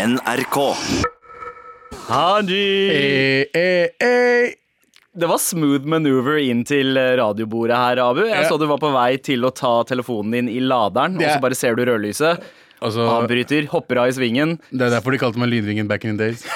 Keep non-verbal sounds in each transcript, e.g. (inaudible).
NRK. Haji! Eh, eh, eh. Det var smooth maneuver inn til radiobordet her, Abu. Jeg Ja. så du var på vei til å ta telefonen din i laderen, og så bare ser du rødlyset. Altså, Avbryter, hopper av i svingen. det er derfor de kalte meg Lydvingen back in the days.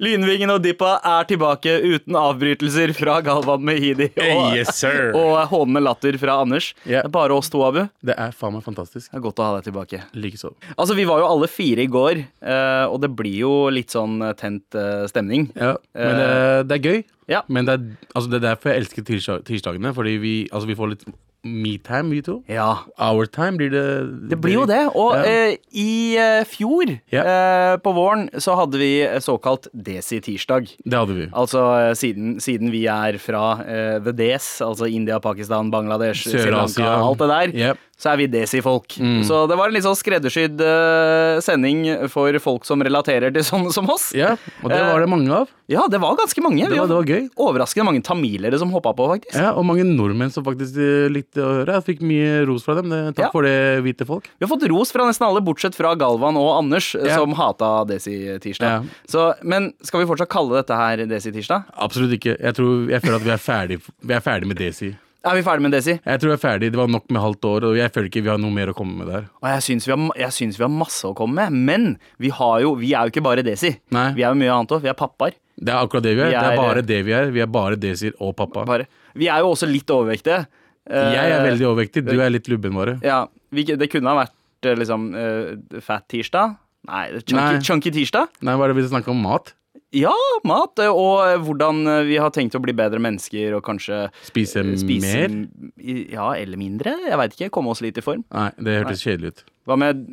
Lynvingen og Dippa er tilbake uten avbrytelser fra Galvan Mehidi og, yes, (laughs) og hånende latter fra Anders. Yeah. Det er bare oss to, Abu. Det er faen meg fantastisk. Det er godt å ha deg tilbake. Likeså. Altså, Vi var jo alle fire i går, eh, og det blir jo litt sånn eh, tent eh, stemning. Ja, men det, det er gøy. Ja. Men det er, altså, det er derfor jeg elsker tirsdag, tirsdagene. Fordi vi, altså, vi får litt me-time, vi to. Ja, Our time blir det Det blir jo det. Og Ja. eh, i eh, fjor, Ja. eh, på våren, så hadde vi såkalt Desi-tirsdag. Det hadde vi. Altså eh, siden, siden vi er fra eh, the Des, altså India, Pakistan, Bangladesh, Sør-Asia. alt det der, Yep. Så er vi Desi-folk. Mm. Så det var en litt sånn skreddersydd eh, sending for folk som relaterer til sånne som oss. Ja, og det var det mange av. Ja, det var ganske mange. Det var, det var gøy. Overraskende mange tamilere som hoppa på, faktisk. Ja, og mange nordmenn som faktisk eh, likte å høre. Jeg fikk mye ros fra dem. Takk Ja. for det, hvite folk. Vi har fått ros fra nesten alle, bortsett fra Galvan og Anders, Ja. som hata Desi-tirsdag. Ja. Men skal vi fortsatt kalle dette her Desi-tirsdag? Absolutt ikke. Jeg tror, jeg føler at vi er ferdig, vi er ferdig med Desi. Er vi ferdig med Desi? Jeg tror vi er ferdig. Det var nok med halvt år, og jeg føler ikke vi har noe mer å komme med der. Og jeg syns vi, har- jeg syns vi har masse å komme med, men vi, har jo, vi er jo ikke bare Desi. Nei. Vi er jo mye annet òg. Vi er pappaer. Det er akkurat det vi er. Vi Det er er- bare det vi er. Vi er bare Desi og pappa. Bare. Vi er jo også litt overvektige. Eh, Jeg er veldig overvektig. Du er litt lubben, bare. Ja, Det kunne ha vært eh, liksom eh, Fat tirsdag. Nei, chunky, Nei. chunky tirsdag. Nei, hva er det vi snakker om? Mat? Ja, mat. eh, Og hvordan eh, vi har tenkt å bli bedre mennesker og kanskje Spise, eh, spise mer? Ja, eller mindre. Jeg veit ikke. Komme oss litt i form. Nei, det hørtes kjedelig ut. Hva med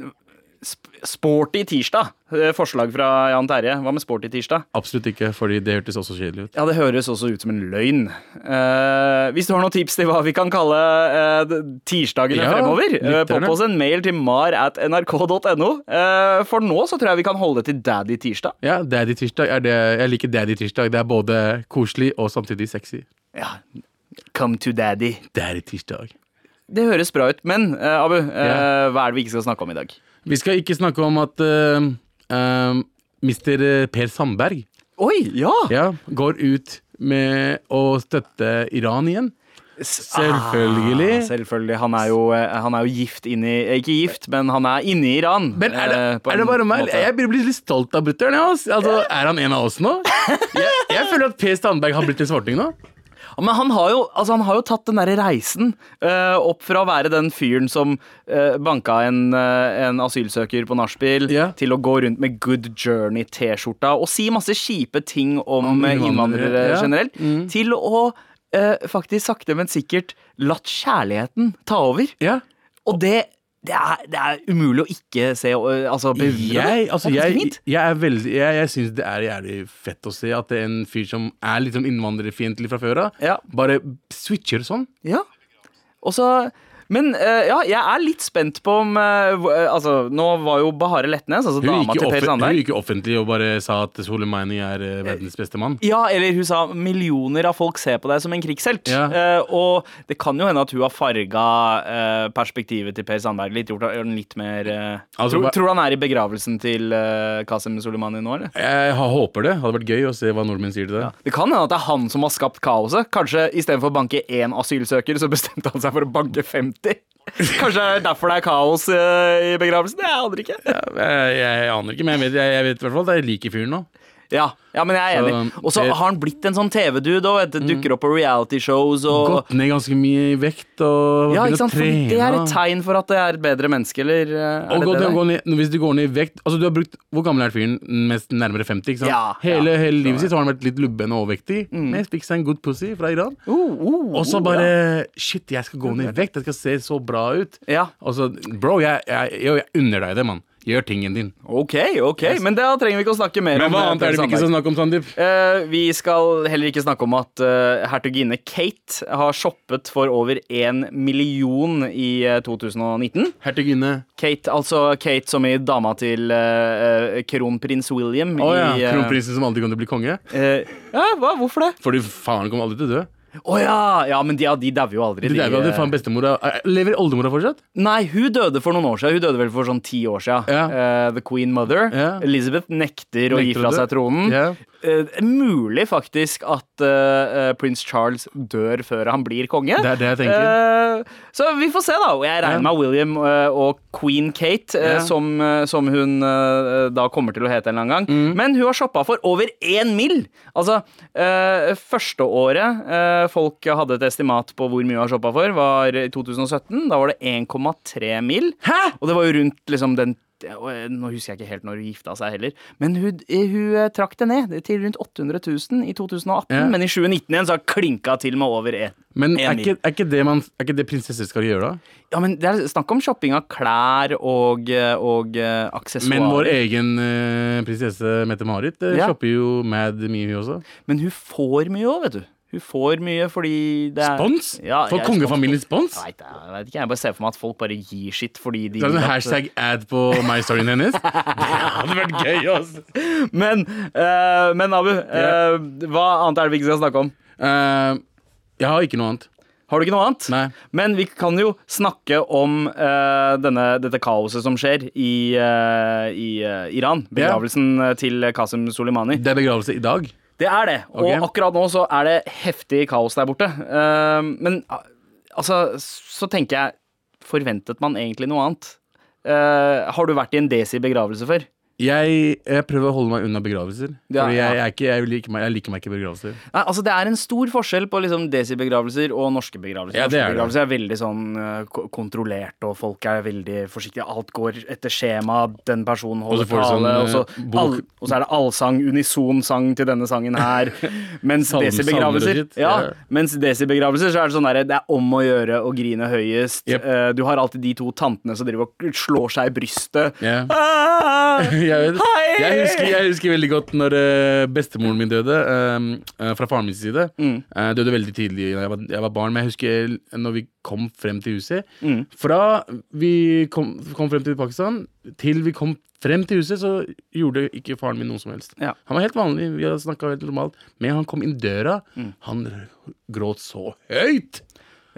sporty tirsdag? Eh, Forslag fra Jan Terje. Hva med sporty tirsdag? Absolutt ikke, fordi det hørtes også kjedelig ut. Ja, det høres også ut som en løgn. Eh, hvis du har noen tips til hva vi kan kalle eh, tirsdagene Ja, fremover, uh, popp oss en mail til mar at nrk.no. Eh, for nå så tror jeg vi kan holde til Daddy tirsdag. Ja, Daddy tirsdag er det Jeg liker Daddy tirsdag. Det er både koselig og samtidig sexy. Ja, Come to daddy. Daddy tirsdag. Det høres bra ut. Men eh, Abu, eh, Ja. hva er det vi ikke skal snakke om i dag? Vi skal ikke snakke om at uh, uh, Mr. Per Sandberg Oi, ja! ja, går ut med å støtte Iran igjen. Selvfølgelig. Ah, selvfølgelig. Han er, jo, eh, han er jo gift inni Ikke gift, men han er inni Iran. Men er det, eh, er det bare meg? Jeg blir litt stolt av brutter'n. Ja, altså, er han en av oss nå? Jeg, jeg føler at Per Sandberg har blitt en svarting nå. Men han har jo, altså han har jo tatt den derre reisen eh, opp fra å være den fyren som uh, banka en, eh, en asylsøker på nachspiel, Ja. til å gå rundt med Good Journey-T-skjorta og si masse kjipe ting om, Om eh, innvandrere, innvandrere ja. generelt, til å eh, faktisk sakte, men sikkert latt kjærligheten ta over. Ja. Og det, det, er, det er umulig å ikke se Altså Jeg, altså, jeg, jeg, er veldig, jeg, jeg syns det er jævlig fett å se at det er en fyr som er litt sånn innvandrerfiendtlig fra før av, Ja. bare switcher sånn. Ja. Og så men uh, ja, jeg er litt spent på om uh, Altså, nå var jo Bahare Letnes, altså dama til Per Sandberg hun gikk offentlig og bare sa at Soleimani er uh, verdens beste mann. Ja, eller hun sa millioner av folk ser på deg som en krigshelt. Ja. Og det kan jo hende at hun har farga perspektivet til Per Sandberg litt. Gjort den litt mer Altså, tror, tror du han er i begravelsen til Qasem Soleimani nå, eller? Jeg håper det. Hadde vært gøy å se hva nordmenn sier til det. Det kan hende at det er han som har skapt kaoset. Kanskje istedenfor å banke én asylsøker, så bestemte han seg for å banke 50. Kanskje det er derfor det er kaos eh, i begravelsen? Jeg aner ikke. Ja, jeg, jeg aner ikke, men jeg vet, jeg, i hvert fall at jeg liker fyren nå. Ja, ja, men jeg er enig. Og så har han blitt en sånn TV-dude òg. du, dukker opp på reality-shows og Gått ned ganske mye i vekt og Ja, ikke sant? trene. det er et tegn for at det er et bedre menneske, eller eh, er Og det gå, det? ned- hvis du går ned i vekt Altså du har brukt, Hvor gammel er fyren? Mest nærmere 50? ikke sant? Ja, hele ja, hele livet sitt har han vært litt lubben og overvektig. Men fikk seg en good pussy fra Iran. Uh, uh, Og så bare ja. Shit, jeg skal gå ned i vekt. Jeg skal se så bra ut. Ja, Og så, bro, jeg, jeg, jeg, jeg unner deg det, mann. Gjør tingen din. OK, ok, men da trenger vi ikke å snakke mer Men om hva eh, annet er det vi ikke skal snakke om, Sandeep? Uh, vi skal heller ikke snakke om at uh, hertuginne Kate har shoppet for over én million i uh, 2019. Hertuginne. Kate, altså Kate som i dama til eh, eh, kronprins William Oh, ja. i eh, Kronprinsen som aldri kommer til å bli konge. eh, Ja, hva? Hvorfor det? Fordi faen kommer aldri til å dø. Å ja! ja! Men de, ja, de dauer jo aldri. De de vi aldri, faen bestemora Eh, Lever oldemora fortsatt? Nei, hun døde for noen år siden. Hun døde vel for sånn ti år siden. Ja. Uh, the Queen Mother. Elizabeth nekter å gi Nekter å fra seg tronen. Ja. er mulig faktisk at uh, eh, prins Charles dør før han blir konge. Det er det jeg tenker. Eh, så vi får se, da. Jeg regner Ja. med William eh, og queen Kate, eh, Ja. som, eh, som hun eh, da kommer til å hete en eller annen gang. Mm. Men hun har shoppa for over én mill. Altså, eh, første året eh, folk hadde et estimat på hvor mye hun har shoppa for, var i 2017. Da var det 1,3 mill. Og det var jo rundt liksom den Nå husker jeg ikke helt når hun gifta seg heller, men hun, hun eh, trakk det ned til rundt 800 000 i 2018. Ja. Men i 2019 igjen så har klinka til med over én. Men er ikke, er, ikke det man, er ikke det prinsesser skal gjøre, da? Ja, men Det er snakk om shopping av klær og, eh, og uh, aksessoarer. Men vår egen uh, prinsesse Mette-Marit uh, Ja. shopper jo mad mye, hun også. Men hun får mye òg, vet du. Hun får mye fordi det er Spons? Ja, For jeg- kongefamiliens spons? Jeg vet, jeg vet ikke, jeg bare ser for meg at folk bare gir shit fordi de Det er at- hashtag ad på my storyen hennes. (laughs) Det hadde vært gøy, altså. Men, uh, men Abu, uh, hva annet er det vi ikke skal snakke om? Uh, jeg har ikke noe annet. Har du ikke noe annet? Nei. Men vi kan jo snakke om uh, denne, dette kaoset som skjer i, uh, i uh, Iran. Begravelsen yeah. til Qasem Soleimani. Det er begravelse i dag. Det er det. Og okay. akkurat nå så er det heftig kaos der borte. Uh, men altså, så tenker jeg Forventet man egentlig noe annet? Uh, har du vært i en desi-begravelse før? Jeg, jeg prøver å holde meg unna begravelser. Ja, Fordi jeg, jeg, ikke, jeg, liker meg, jeg liker meg ikke begravelser. Nei, altså Det er en stor forskjell på liksom desi-begravelser og norske begravelser. Ja, det norske er begravelser er veldig sånn eh, kontrollert, og folk er veldig forsiktige. Alt går etter skjema. Den personen holder tale. sånn, og, så eh, all, og så er det allsang, unison sang til denne sangen her. (laughs) Mens desi-begravelser ja. Mens desi-begravelser så er det sånn der, det er om å gjøre å grine høyest. Yep. Eh, du har alltid de to tantene som driver og slår seg i brystet. Ja. Ah! (laughs) Jeg, jeg, husker, jeg husker veldig godt når eh, bestemoren min døde, eh, eh, fra faren min side. Mm. Døde veldig tidlig da jeg var, jeg var barn, men jeg husker når vi kom frem til huset. Mm. Fra vi kom, kom frem til Pakistan, til vi kom frem til huset, så gjorde ikke faren min noe som helst. Ja. Han var helt vanlig, vi snakka helt normalt, men han kom inn døra, Mm. han gråt så høyt!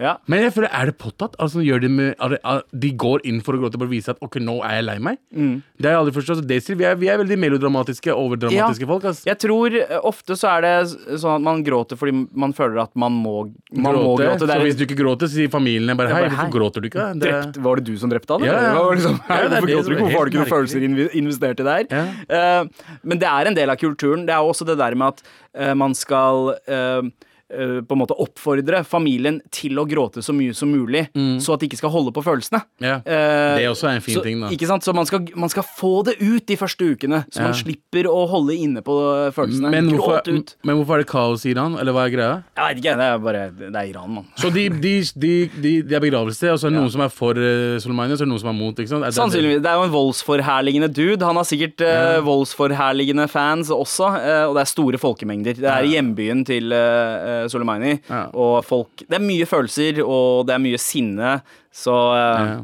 Ja. Men jeg føler, er det påtatt? Altså, gjør de, med, er det, er, de går inn for å gråte bare vise at ok, nå er jeg lei meg? Mm. Det har jeg aldri forstått. Altså, vi, vi er veldig melodramatiske, overdramatiske folk. Altså. Jeg tror eh, ofte så er det sånn at man gråter fordi man føler at man må, man må gråte. Så hvis du ikke gråter, så sier familien bare hei, hvorfor gråter du ikke? Det, drept, var det du som drepte han? Ja, ja. Liksom, Ja, er hvorfor det gråter du ikke? Hvorfor har du ikke noen følelser investert i det her? Uh, men det er en del av kulturen. Det er også det der med at uh, man skal eh, på en måte oppfordre familien til å gråte så mye som mulig, så at de ikke skal holde på følelsene. ja. Eh, det er også en fin så, ting, da. Ikke sant? Så man skal, man skal få det ut de første ukene, så man slipper å holde inne på følelsene. Men hvorfor, Gråt ut. men hvorfor er det kaos i Iran, eller hva er greia? Jeg vet ikke, det er bare Det er Iran, mann. Så de, de, de, de, de er begravelse, og så er det noen som er for uh, Soleimani, og så er det noen som er mot. ikke sant? Er det- Sannsynligvis. Det er jo en voldsforherligende dude. Han har sikkert eh, voldsforherligende fans også, eh, og det er store folkemengder. Det er hjembyen til uh, Soleimani, Ja. og folk Det er mye følelser, og det er mye sinne, så eh, Ja.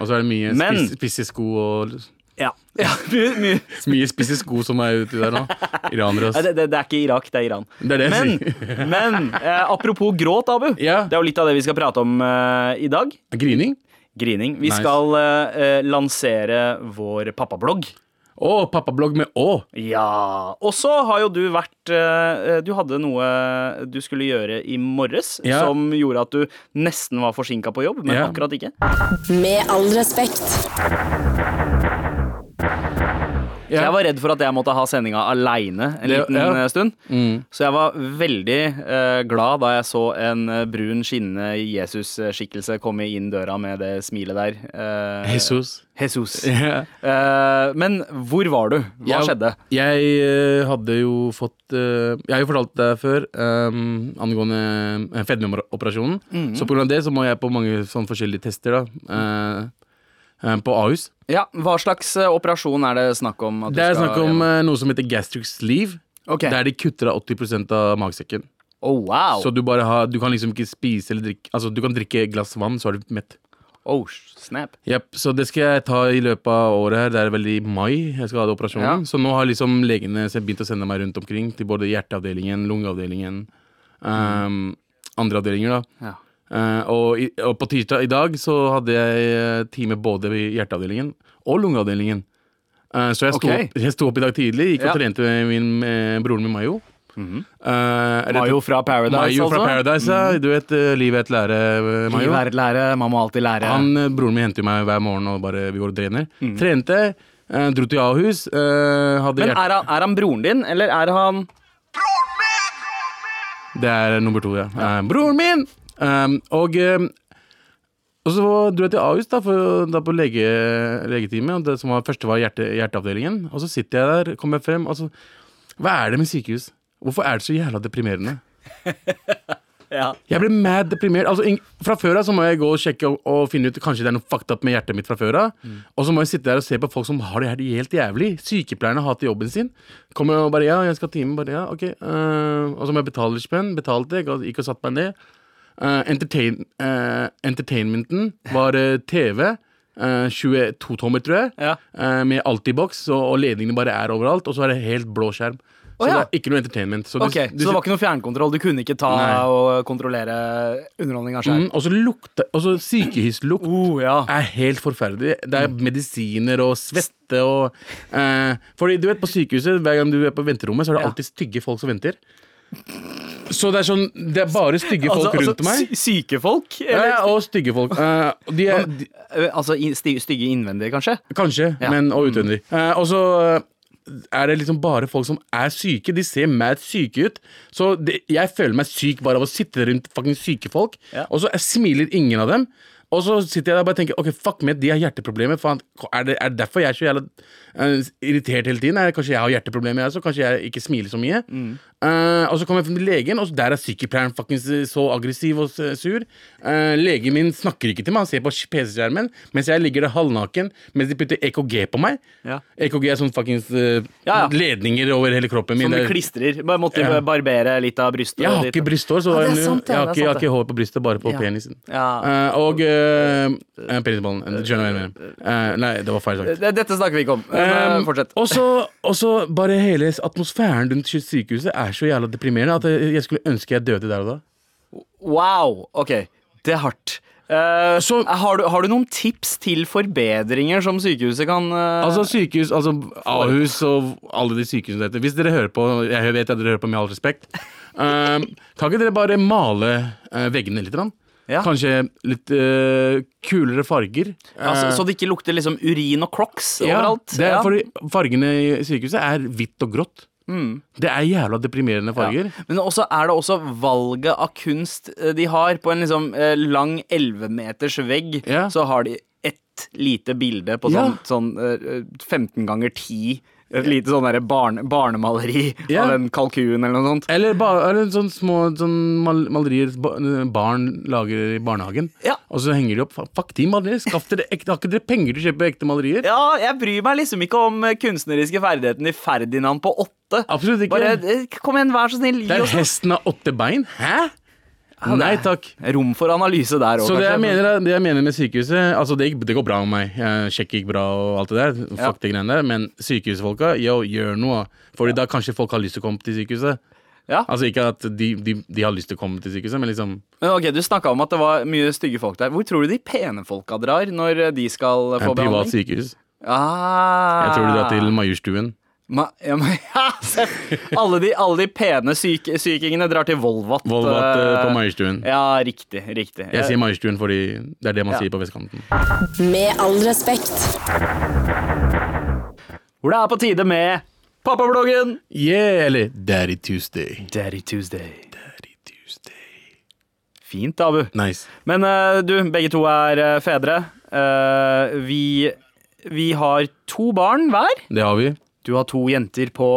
Og så er det mye Men- spisse sko og ja. ja. (laughs) Mye, mye. Mye spisse sko som er uti der nå. Iranere, Ja. Det, det, det er ikke Irak, det er Iran. Det er Men, (laughs) men eh, apropos gråt, Abu. Ja. Det er jo litt av det vi skal prate om eh, i dag. Grining? Grining. Vi Nice. skal eh, eh, lansere vår pappablogg. Å, pappablogg med Å! Ja. Og så har jo du vært eh, Du hadde noe du skulle gjøre i morges Ja. som gjorde at du nesten var forsinka på jobb, men Ja. akkurat ikke. Med all respekt. Så jeg var redd for at jeg måtte ha sendinga aleine en liten ja. eh, stund. Mm. Så jeg var veldig uh, glad da jeg så en eh, brun, skinnende Jesus-skikkelse komme inn døra med det smilet der. Uh, Jesus. Jesus. (laughs) Yeah. Uh, men hvor var du? Hva Jeg- skjedde? Jeg hadde jo fått Jeg har jo fortalt deg før um, angående fedmeoperasjonen. Mm. Så av det så må jeg på mange sånn forskjellige tester da på Ahus. Ja, Hva slags eh, operasjon er det snakk om? Det er snakk om gjennom? eh, noe som heter gastric sleeve. Okay. Der de kutter av 80% av magesekken. Oh, wow. Så du har Du kan liksom ikke spise eller drikke Altså du kan drikke et glass vann, så er du mett. Oh, snap. Yep, Så det skal jeg ta i løpet av året her. Det er vel i mai jeg skal ha det operasjonen. Ja. Så nå har liksom legene begynt å sende meg rundt omkring til både hjerteavdelingen, lungeavdelingen. Um, andre avdelinger, da. Ja. Eh, og, i, og på tirsdag i dag så hadde jeg eh, time både i hjerteavdelingen og lungeavdelingen. Uh, så jeg sto, okay. opp, jeg sto opp i dag tidlig, gikk og trente med min, eh, broren min Mayo. Mm -hmm. uh, Mayo fra Paradise, Mayo fra altså? Paradise, ja. Du vet, uh, livet er et lære, Mayo. Livet er et lære, man må alltid lære. Han, broren min henter meg hver morgen og bare vi går og trener. Mm. Trente, dro til Ahus. Men er han, er han broren din, eller er han Broren min! Det er nummer to, ja. Broren min! Um, og, eh, og så dro jeg til Ahus da, for, da på lege, legetime. Og det som var, første var hjerte, hjerteavdelingen. Og så sitter jeg der, kommer jeg frem, og så Hva er det med sykehus? Hvorfor er det så jævla deprimerende? (laughs) Ja. Jeg ble mad deprimert. Altså, fra før av så må jeg gå og sjekke og, og finne ut Kanskje det er noe fucked up med hjertet mitt fra før av. Og så må jeg sitte der og se på folk som har det her helt jævlig. Sykepleierne hater jobben sin. Kommer og bare Ja, jeg skal ha time. Bare ja, ok. Uh, og så må jeg betale litt spenn. Betalte, gikk og satte meg ned. Eh, entertain, uh, entertainmenten var uh, TV. eh, 22 tommer, tror jeg. Ja. eh, med Altibox, og, og ledningene bare er overalt. Og så er det helt blå skjerm. Så oh, ja. det er ikke noe entertainment. Så du- Ok, du- Så det var ikke noe fjernkontroll? Du kunne ikke ta Nei. og kontrollere underholdning av skjerm? Mm, og så lukter Og så sykehuslukt uh, ja. er helt forferdelig. Det er medisiner og svette og eh, Fordi du vet, på sykehuset, hver gang du er på venterommet, så er det Ja. alltid stygge folk som venter. Så det er sånn Det er bare stygge folk rundt meg. sy- Syke folk? Eller, ja, og stygge folk. Uh, de er de, Eh, altså stygge innvendige, kanskje? Kanskje, Ja. men og utvendig. Uh, og så eh, er det liksom bare folk som er syke. De ser mad syke ut. Så det, jeg føler meg syk bare av å sitte rundt fucking syke folk. Ja. Og så smiler ingen av dem. Og så sitter jeg der og bare tenker Ok, fuck meg, de har hjerteproblemer. Faen, er, det, er det derfor jeg er så jævla uh, irritert hele tiden? Er det kanskje jeg har hjerteproblemer, jeg også? Kanskje jeg ikke smiler så mye? Eh, og så kommer jeg til legen, og der er sykepleieren fuckings så aggressiv og sur. Uh, legen min snakker ikke til meg, han ser på PC-skjermen mens jeg ligger der halvnaken mens de putter EKG på meg. Ja. EKG er sånn fuckings uh, Ja, ja. ledninger over hele kroppen min. Som du klistrer. Bare måtte Ja. barbere litt av brystet. jeg har ikke brysthår, så Ja, er sant, jeg, har ikke, jeg har ikke hår på brystet, bare på Ja. penisen. Ja. Eh, og uh, penisballen. Du skjønner hva jeg mener. Eh, nei, det var feil sagt. Dette snakker vi ikke om. Men, eh, Um, Fortsett. og så bare hele atmosfæren rundt sykehuset er så jævla deprimerende at jeg skulle ønske jeg døde der og da. Wow, ok. Det er hardt. Uh, Så- har, du, har du noen tips til forbedringer som sykehuset kan uh, Altså sykehus, altså Ahus og alle de sykehusene dette. Hvis dere hører på, jeg vet at dere hører på med all respekt, uh, kan ikke dere bare male veggene litt? Rann? Ja. Kanskje litt eh, kulere farger? altså, Eh, Så det ikke lukter liksom urin og crocs ja, overalt? Det er, fordi fargene i sykehuset er hvitt og grått. Mm. Det er jævla deprimerende farger. Men også er det også valget av kunst eh, de har. På en liksom eh, lang 11 meters vegg Ja. så har de ett lite bilde på Ja. sånn, sånn eh, 15 ganger 10. Et lite sånn der barn, barnemaleri yeah. av en kalkun eller noe sånt. Eller, ba, eller sånne små sånn mal malerier barn lager i barnehagen. Ja. Og så henger de opp. Fuck de malerier! Skaff dere ekte, har ikke dere penger til å kjøpe ekte malerier? Ja, jeg bryr meg liksom ikke om eh, kunstneriske ferdighetene i Ferdinand på åtte. Absolutt ikke. Bare, eh, kom igjen, vær så snill. Det er hesten av åtte bein? Hæ? Nei takk. rom for analyse der òg, Så det jeg, mener, er- det jeg mener med sykehuset Altså det, gikk- det går bra med meg. Jeg Sjekk gikk bra og alt det der. Ja. De greiene der. Men sykehusfolka, yo, gjør noe. Fordi da kanskje folk har lyst til å komme til sykehuset. Ja. Altså ikke at de, de, de har lyst til å komme til sykehuset, men liksom Men ok, Du snakka om at det var mye stygge folk der. Hvor tror du de pene folka drar når de skal få en privat behandling? sykehus. Ah. Jeg tror de drar til Majorstuen. Ma ja, men, (laughs) ja, se. alle, de, alle de pene syk sykingene drar til Volvat. Volvat eh, på Majorstuen. Ja, riktig. riktig. Jeg sier Majorstuen fordi det er det man Ja. sier på vestkanten. Med all respekt. Hvor det er på tide med Pappabloggen! Yeah, eller Daddy Tuesday. Daddy Tuesday. Daddy Tuesday. Fint, Abu. Nice. Men uh, du, begge to er uh, fedre. Eh, vi, vi har to barn hver. Det har vi. Du har to jenter på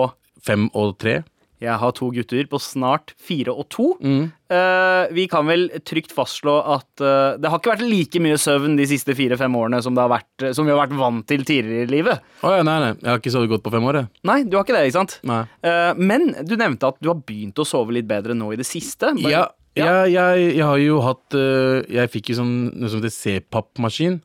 Fem og tre. Jeg har to gutter på snart fire og to. Mm. Uh, vi kan vel trygt fastslå at uh, det har ikke vært like mye søvn de siste fire-fem årene som, det har vært, som vi har vært vant til tidligere i livet. Oh, ja, nei, nei. Jeg har ikke sovet godt på fem år, jeg. Nei, du har ikke det, ikke sant? Nei. Uh, men du nevnte at du har begynt å sove litt bedre nå i det siste. Bare- Ja, Ja. Jeg, jeg, jeg har jo hatt Jeg fikk jo sånn noe som heter C-papp-maskin.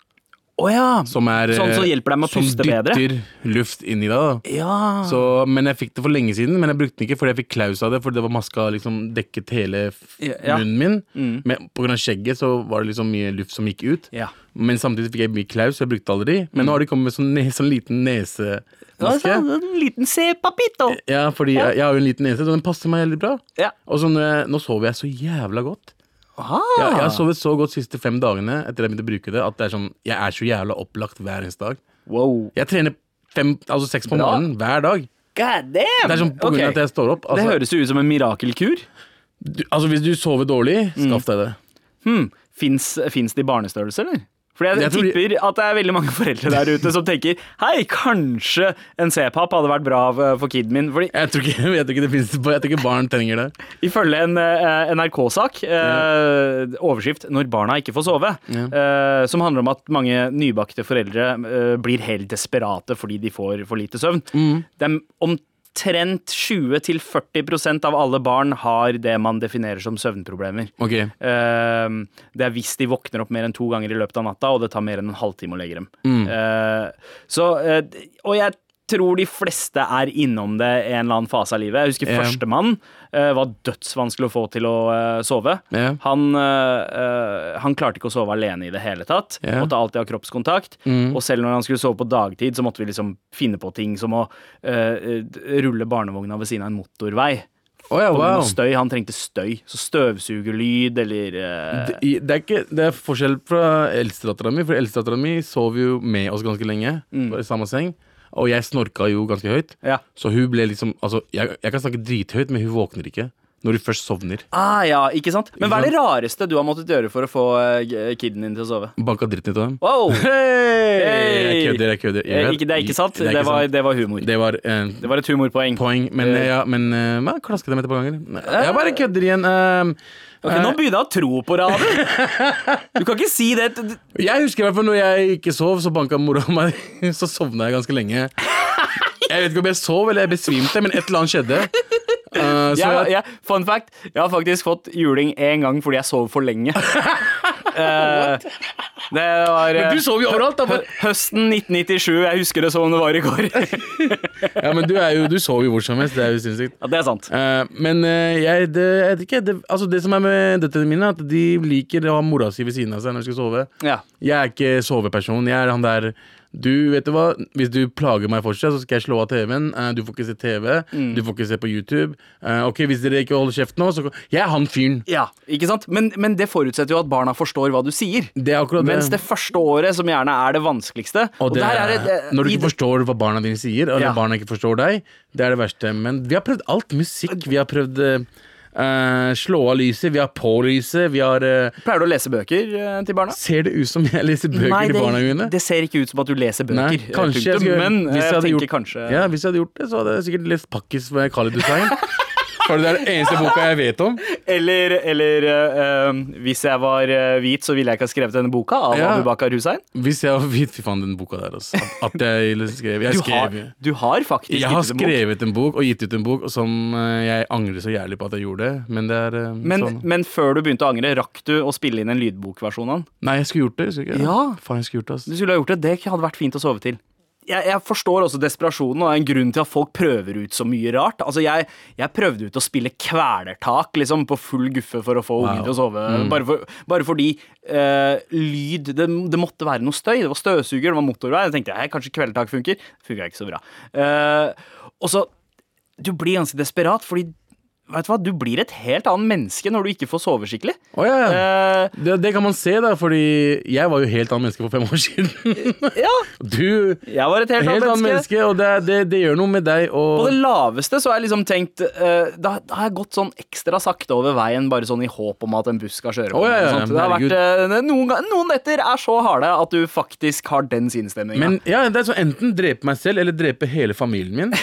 Å ja. Som er Sånn som eh, hjelper deg med å som puste bedre? dytter luft inn i deg. da Ja. så, Men jeg fikk det for lenge siden, men jeg brukte den ikke fordi jeg fikk klaus av det. Fordi det var maska liksom dekket hele Ja, munnen min. Men på grunn skjegget så var det liksom mye luft som gikk ut. ja. Men samtidig fikk jeg mye klaus, så jeg brukte aldri. Men nå har de kommet med sånn, ne sånn liten nesemaske. En liten C-papito. Ja, fordi jeg, jeg har jo en liten nese, så den passer meg veldig bra. Ja. Og så når jeg, nå sover jeg så jævla godt. Aha. Jeg, jeg har sovet så godt de siste fem dagene etter jeg begynte å bruke det, at det er sånn, jeg er så jævla opplagt hver eneste dag. Wow. Jeg trener fem, altså seks på Bra. morgenen hver dag. God damn! Det er sånn på grunn av at jeg står opp. Det Altså, høres jo ut som en mirakelkur. du, altså Hvis du sover dårlig, skaff deg det. Hmm. Fins det i barnestørrelse, eller? For jeg, Jeg tipper de- at det er veldig mange foreldre der ute som tenker Hei, kanskje en C-pap hadde vært bra for for kiden min. Fordi Jeg tror ikke, (laughs) jeg tror finnes Jeg tror ikke barn trenger det. Ifølge en uh, NRK-sak, eh, overskrift 'Når barna ikke får sove', eh, som handler om at mange nybakte foreldre eh, blir helt desperate fordi de får for lite søvn. Det er omtrent 20-40% av alle barn har det man definerer som søvnproblemer. Ok, Uh, det er hvis de våkner opp mer enn to ganger i løpet av natta, og det tar mer enn en halvtime å legge dem. Eh, så, uh, og jeg tror de fleste er innom det en eller annen fase av livet. Jeg husker yeah. førstemann uh, var dødsvanskelig å få til å uh, sove. Yeah. Han, eh, han klarte ikke å sove alene i det hele tatt. Yeah. Måtte alltid ha kroppskontakt. Og selv når han skulle sove på dagtid, så måtte vi liksom finne på ting som å rulle barnevogna ved siden av en motorvei. Oh, ja, wow. støy. Han trengte støy. Så støvsugerlyd eller uh... Det, i- det, er ikke, det er forskjell fra eldstedattera mi, for eldstedattera mi sov jo med oss ganske lenge. I samme seng. Og jeg snorka jo ganske høyt. Ja. Så hun ble liksom Altså, jeg, jeg kan snakke drithøyt, men hun våkner ikke. Når du først sovner. Ah, ja, ikke sant? Men hva er det rareste du har måttet gjøre for å få eh, kiden din til å sove? Banka dritten ut av dem. Wow! (laughs) Hey! Jeg kødder, jeg kødder. Jeg Eh, vet. ikke, det er ikke sant. Det er Det, var, sant. det var humor. Det var uh, Det var et humorpoeng. poeng, men, uh, ja, men uh, jeg klasket dem et par ganger. Jeg bare kødder igjen. eh, Ok, nå begynner jeg å tro på deg, Du kan ikke si (laughs) det. Jeg husker i hvert fall når jeg ikke sov, så banka mora (laughs) meg. Så sovna jeg ganske lenge. Jeg vet ikke om jeg sov eller jeg besvimte, men et eller annet skjedde. Eh, så Jeg, jeg, jeg, fun fact, jeg har faktisk fått juling én gang fordi jeg sov for lenge. (laughs) uh, det var eh, men du sov jo overalt, da. høsten 1997. Jeg husker det som om det var i går. (laughs) ja, men du, jo, du sov jo hvor som helst. Det er jo sinnssykt. ja, det er sant. Uh, men eh, jeg, det, jeg vet ikke, det, altså det som er med døtrene mine, er at de liker å ha mora si ved siden av seg når de skal sove. Ja. Jeg er ikke soveperson. Jeg er han der Du, vet du hva? Hvis du plager meg fortsatt, så skal jeg slå av TV-en. Eh, du får ikke se TV. Mm. Du får ikke se på YouTube. Eh, ok, Hvis dere ikke holder kjeft nå, så Jeg er han fyren. ja, ikke sant? Men, men det forutsetter jo at barna forstår hva du sier. Det er akkurat det. Mens det første året, som gjerne er det vanskeligste Og det, der er det, det, når du ikke forstår hva barna dine sier, eller Ja. barna ikke forstår deg, det er det verste. Men vi har prøvd alt. Musikk, vi har prøvd eh, slå av lyset, vi har på lyset, vi har eh, Pleier du å lese bøker uh, til barna? Ser det ut som jeg leser bøker til barna mine? det ser ikke ut som at du leser bøker. Nei, kanskje jeg Men hvis jeg jeg tenker gjort- kanskje Ja, Hvis jeg hadde gjort det, så hadde jeg sikkert lest Pakkis med Khalid Hussein. (laughs) For det er den eneste boka jeg vet om. Eller, eller eh, hvis jeg var eh, hvit, så ville jeg ikke ha skrevet denne boka av Ja. Abu Bakar Hussein. Hvis jeg var hvit Fy faen, den boka der, altså. At jeg skrev Jeg, Du har, du har faktisk jeg har skrevet en bok og gitt ut en bok som jeg angrer så jævlig på at jeg gjorde det. Men det er Men, sånn. men før du begynte å angre, rakk du å spille inn en lydbokversjon av den? Nei, jeg skulle gjort det. Skulle. Ja. Faen, jeg skulle gjort det, Du altså. skulle ha gjort det. Det hadde vært fint å sove til. Jeg, jeg forstår også desperasjonen, og det er en grunn til at folk prøver ut så mye rart. Altså, jeg, jeg prøvde ut å spille kvelertak liksom, på full guffe for å få ungen til å sove. Bare, for, bare fordi uh, lyd det, det måtte være noe støy. Det var støvsuger, det var motorvei. Jeg tenkte jeg, kanskje kvelertak funker. Funka ikke så bra. Uh, og så Du blir ganske desperat, fordi Vet du hva, Du blir et helt annet menneske når du ikke får sove skikkelig. Oh, ja, ja. Eh, Det, det kan man se, da, fordi jeg var jo helt annet menneske for fem år siden. ja, (laughs) Du jeg var et helt, helt annet menneske. og det, det, det gjør noe med deg. På det laveste så har jeg liksom tenkt eh, da, da har jeg gått sånn ekstra sakte over veien, bare sånn i håp om at en buss skal kjøre på Å, ja, vært, eh, noen, noen netter er så harde at du faktisk har den sinnsstemninga. Men ja, det er sånn enten drepe meg selv eller drepe hele familien min. (laughs)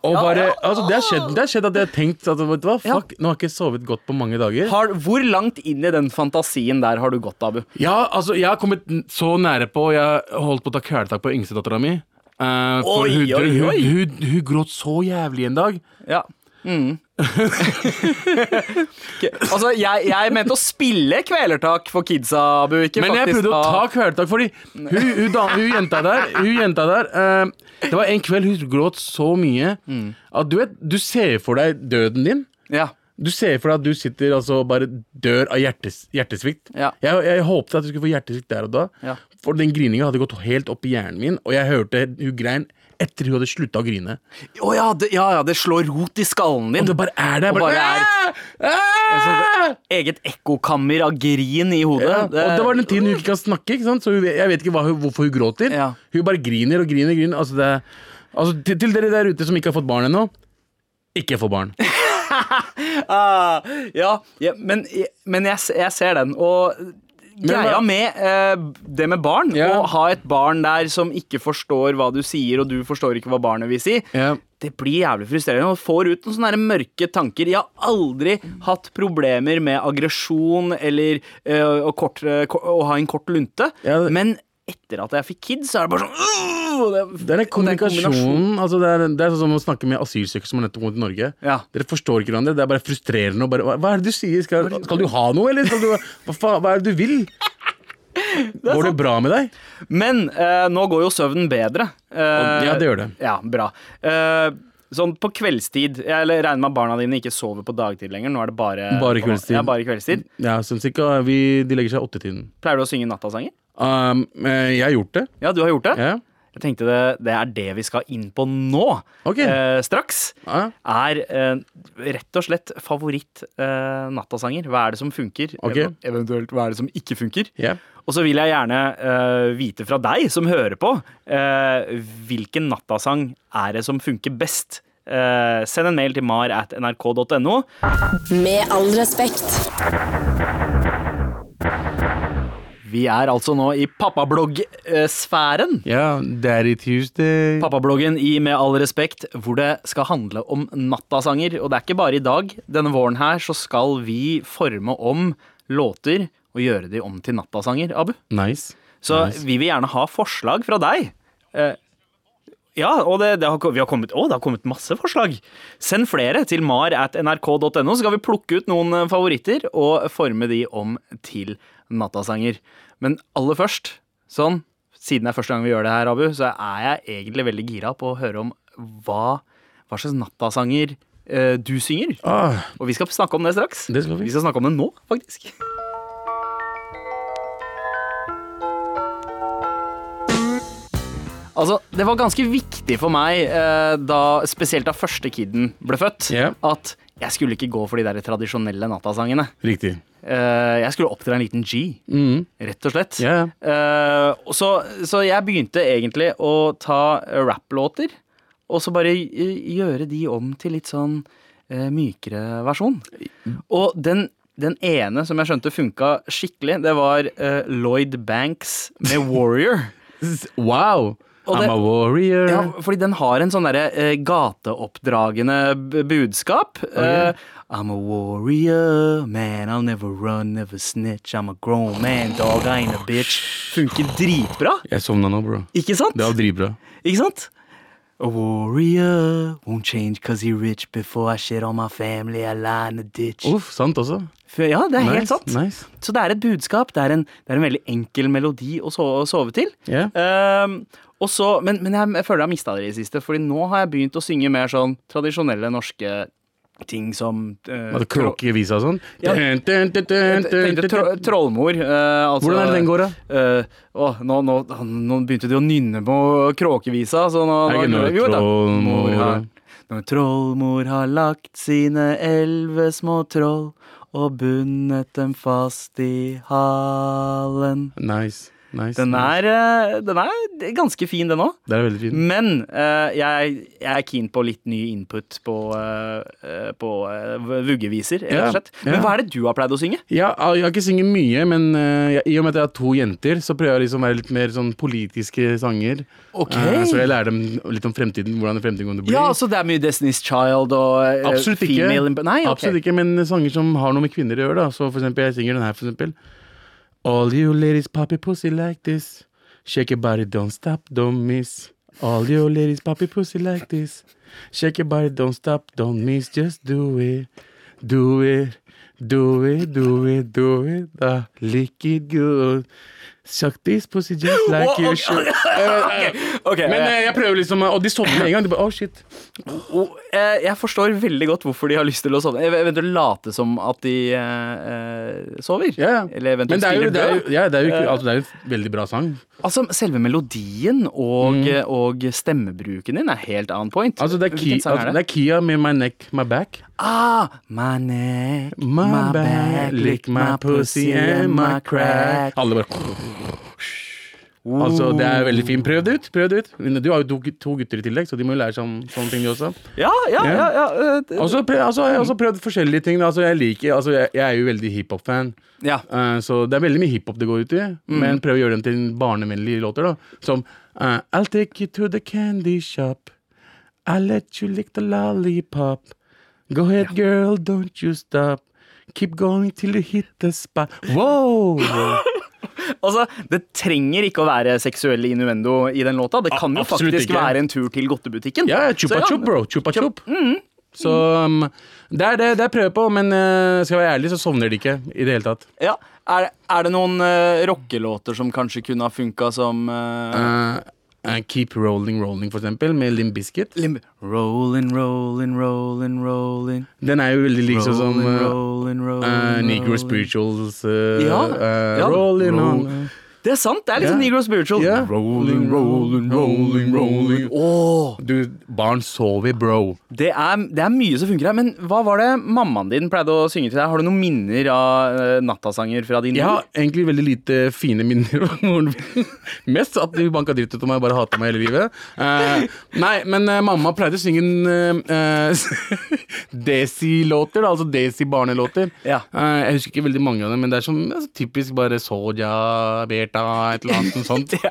Og bare, altså Det har skjedd, skjedd at jeg har tenkt at vet du hva, fuck, nå har jeg ikke sovet godt på mange dager. har, hvor langt inn i den fantasien der har du gått, Abu? Ja, altså Jeg har kommet så nære på Jeg har holdt på å ta kvelertak på yngstedattera mi. Uh, for Oi, hun, oi, hun, oi. Hun, hun, gråt så jævlig en dag. Ja. Mm. (laughs) Ok, Altså, jeg, jeg mente å spille kvelertak for kidsa, Abu. Ikke Men jeg prøvde å ta kvelertak, fordi hun, hun, da, hun jenta der, hun jenta der uh, Det var en kveld hun gråt så mye Mm. at du vet, du ser for deg døden din. Ja. Du ser for deg at du sitter altså bare dør av hjertes, hjertesvikt. Ja. Jeg, jeg håpet at du skulle få hjertesvikt der og da, Ja. for den grininga hadde gått helt opp i hjernen min, og jeg hørte hun grein etter hun hadde slutta å grine. Å ja, det, ja, ja, det slår rot i skallen din. Og det bare er der. Bare, bare er- «Ah! Ah!» Eget ekkokammer av grin i hodet. Ja, og det var den tiden hun ikke kan snakke, ikke sant? så hun, jeg vet ikke hva, hvorfor hun gråter. Ja. Hun bare griner og griner. griner Altså det, altså til, til dere der ute som ikke har fått barn ennå, ikke få barn. (laughs) Ah, ja, ja, men, men jeg, jeg ser den. Og greia med eh, det med barn, Ja. å ha et barn der som ikke forstår hva du sier, og du forstår ikke hva barnet vil si, Ja. det blir jævlig frustrerende. Og får ut noen sånne her mørke tanker. Jeg har aldri hatt problemer med aggresjon eller eh, å, kort, eh, ko- å ha en kort lunte, Ja, det- men etter at jeg fikk kids, så er det bare sånn det, Det er den kombinasjonen. altså det, er, det er sånn som å snakke med asylsøkere som har nettopp kommet til Norge. Ja. Dere forstår ikke hverandre. Det er bare frustrerende. Bare, hva, hva er det du sier? Skal, skal du ha noe, eller? Du, hva, faen, hva er det du vil? (laughs) Går det bra med deg? Men eh, nå går jo søvnen bedre. Eh, Ja, det gjør det. Ja, bra. Eh, sånn på kveldstid Jeg regner med at barna dine ikke sover på dagtid lenger. Nå er det bare Bare kveldstid. Ja, bare kveldstid. Ja, sånn cirka, vi, De legger seg åttetiden. Pleier du å synge nattasanger? Um, eh, jeg har gjort det. Ja, du har gjort det? Ja. Jeg tenkte det, det er det vi skal inn på nå. Okay. Eh, straks. Ja. Er eh, rett og slett favoritt eh. Hva er det som funker? Okay. Eventuelt hva er det som ikke funker? Yeah. Og så vil jeg gjerne eh, vite fra deg som hører på, eh, hvilken nattasang er det som funker best? Eh, send en mail til mar at nrk.no. Med all respekt. Vi er altså nå i pappablogg-sfæren. ja, Daddy Tuesday. Pappabloggen i Med all respekt, hvor det skal handle om nattasanger. Og det er ikke bare i dag. Denne våren her så skal vi forme om låter og gjøre de om til nattasanger, Abu. Nice. Så Nice. vi vil gjerne ha forslag fra deg. Eh, ja, og det, det, har, vi har kommet, å, det har kommet masse forslag. Send flere til mar at nrk.no, så skal vi plukke ut noen eh, favoritter og forme de om til nattasanger. Men aller først, sånn, siden det er første gang vi gjør det her, Abu, så er jeg egentlig veldig gira på å høre om hva, hva slags nattasanger eh, du synger. Ah, Og vi skal snakke om det straks. Det skal vi. Vi skal snakke om det nå, faktisk. Altså, Det var ganske viktig for meg, eh, da, spesielt da første kiden ble født, Ja. at jeg skulle ikke gå for de der tradisjonelle nattasangene. riktig. Eh, jeg skulle opptre en liten G, Mhm. rett og slett. Ja, Eh, og så, så jeg begynte egentlig å ta eh, rapplåter, og så bare eh, gjøre de om til litt sånn eh, mykere versjon. Og den, den ene som jeg skjønte funka skikkelig, det var eh, Lloyd Banks med Warrior. (laughs) Wow! I'm det- a warrior. Ja, fordi den har en sånn derre eh, gateoppdragende budskap. Eh, I'm a warrior, man, I'll never run, never snitch. I'm a grown man, dog, I ain't a bitch. Funker dritbra, Jeg sovna nå, bro. ikke sant? Det var dritbra. Ikke sant? A warrior won't change cause he rich before I shit on my family, I lie in the ditch. Uff, sant også. Ja, det er helt sant. nice. Så det er et budskap. Det er en, det er en veldig enkel melodi å sove, å sove til. Ja. Ehm, og så, men men jeg, føler jeg har mista det i det siste, Fordi nå har jeg begynt å synge mer sånn tradisjonelle norske ting som uh, det Kråkevisa og sånn. Ja. Trollmor. Uh, altså, Hvordan er det den går, da? Uh, oh, nå, nå, nå begynte de å nynne på kråkevisa. Så nå, nå, jo da. trollmor har, Når trollmor har lagt sine elleve små troll og bundet dem fast i halen. Nice. Nice Den er, nice. den er ganske fin, den òg. Fint. Men uh, jeg, jeg er keen på litt ny input på, eh, eh, på uh, vuggeviser, rett og slett. Men hva er det du har pleid å synge? Ja, jeg har ikke sunget mye, men eh, jeg, i og med at jeg har to jenter, så prøver jeg liksom å være litt mer sånn politiske sanger. Okay. Eh, så jeg lærer dem litt om fremtiden, hvordan fremtiden kommer til å bli. Ja, så det er mye Destiny's Child og eh, Absolutt ikke. Nei, okay. Absolutt ikke, men sanger som har noe med kvinner å gjøre. da Så for eksempel, jeg synger den her, for eksempel. All you ladies pop your pussy like this. Shake your body, don't stop, don't miss. All you ladies poppy pussy like this. Shake your body, don't stop, don't miss, just do it. Do it, do it, do it, do it. Da lick it good. Suck this pussy just like you should. Ok, Men eh, eh, jeg prøver liksom Og de sovner med en gang. De bare, oh shit Oh, eh, jeg forstår veldig godt hvorfor de har lyst til å sovne. Eventuelt late som at de eh, eh, sover. ja. Eller Men eventuelt er spiller er død. ja, det er jo, altså, det er jo en veldig bra sang. Altså, selve melodien og, og stemmebruken din er helt on point. Mm. Altså, det er, Kia altså, Kia med My Neck, My Back. Ah, my neck, My back, lick my pussy and my crack. Alle bare Altså, det er veldig fint. Prøv det ut. prøv det ut Du har jo to, to gutter i tillegg, så de må jo lære seg om sånne ting, de også. Ja, ja, ja. ja, eh, Og så prøv, altså, jeg har også prøvd forskjellige ting. Altså, jeg liker, altså, jeg, jeg er jo veldig hiphop-fan. ja. uh, så det er veldig mye hiphop det går ut i, men prøv å gjøre dem til barnevennlige låter. da Som uh, I'll take you to the candy shop. I'll let you lick the lollipop. Go ahead, girl, don't you stop. Keep going till you hit the spot. Wow! (laughs) Altså, Det trenger ikke å være seksuell innuendo i den låta. Det kan jo faktisk ikke. være en tur til godtebutikken. Ja, chupa chup, bro. Chupa chup. Så um, det er det, det prøver prøve på, men uh, skal jeg være ærlig, så sovner de ikke i det hele tatt. Ja. Er, er det noen uh, rockelåter som kanskje kunne ha funka som uh, Eh, Keep Rolling Rolling, for eksempel, med Lim Biscuit. Lim rolling, rolling, rolling, rolling. Den er jo veldig lik sånn som uh, uh, Negro Spirituals. Ja, ja. Rolling on. Det er sant! Det er litt sånn Negro spiritual. Yeah. Rolling, rolling, rolling, rolling. Åh, Du, barn sover, bro. det, er, det er mye som funker her. Men hva var det mammaen din pleide å synge til deg? Har du noen minner av uh, nattasanger fra din Jeg har egentlig veldig lite fine minner om moren min. (laughs) Mest at de banka dritt ut av meg og bare hata meg hele livet. Uh, nei, men uh, mamma pleide å synge en uh, (laughs) Desi-låter, altså Desi-barnelåter. Ja. Jeg husker ikke veldig mange av dem, men det er sånn altså, typisk bare Soja, Berta, et eller annet sånt. (laughs) Ja,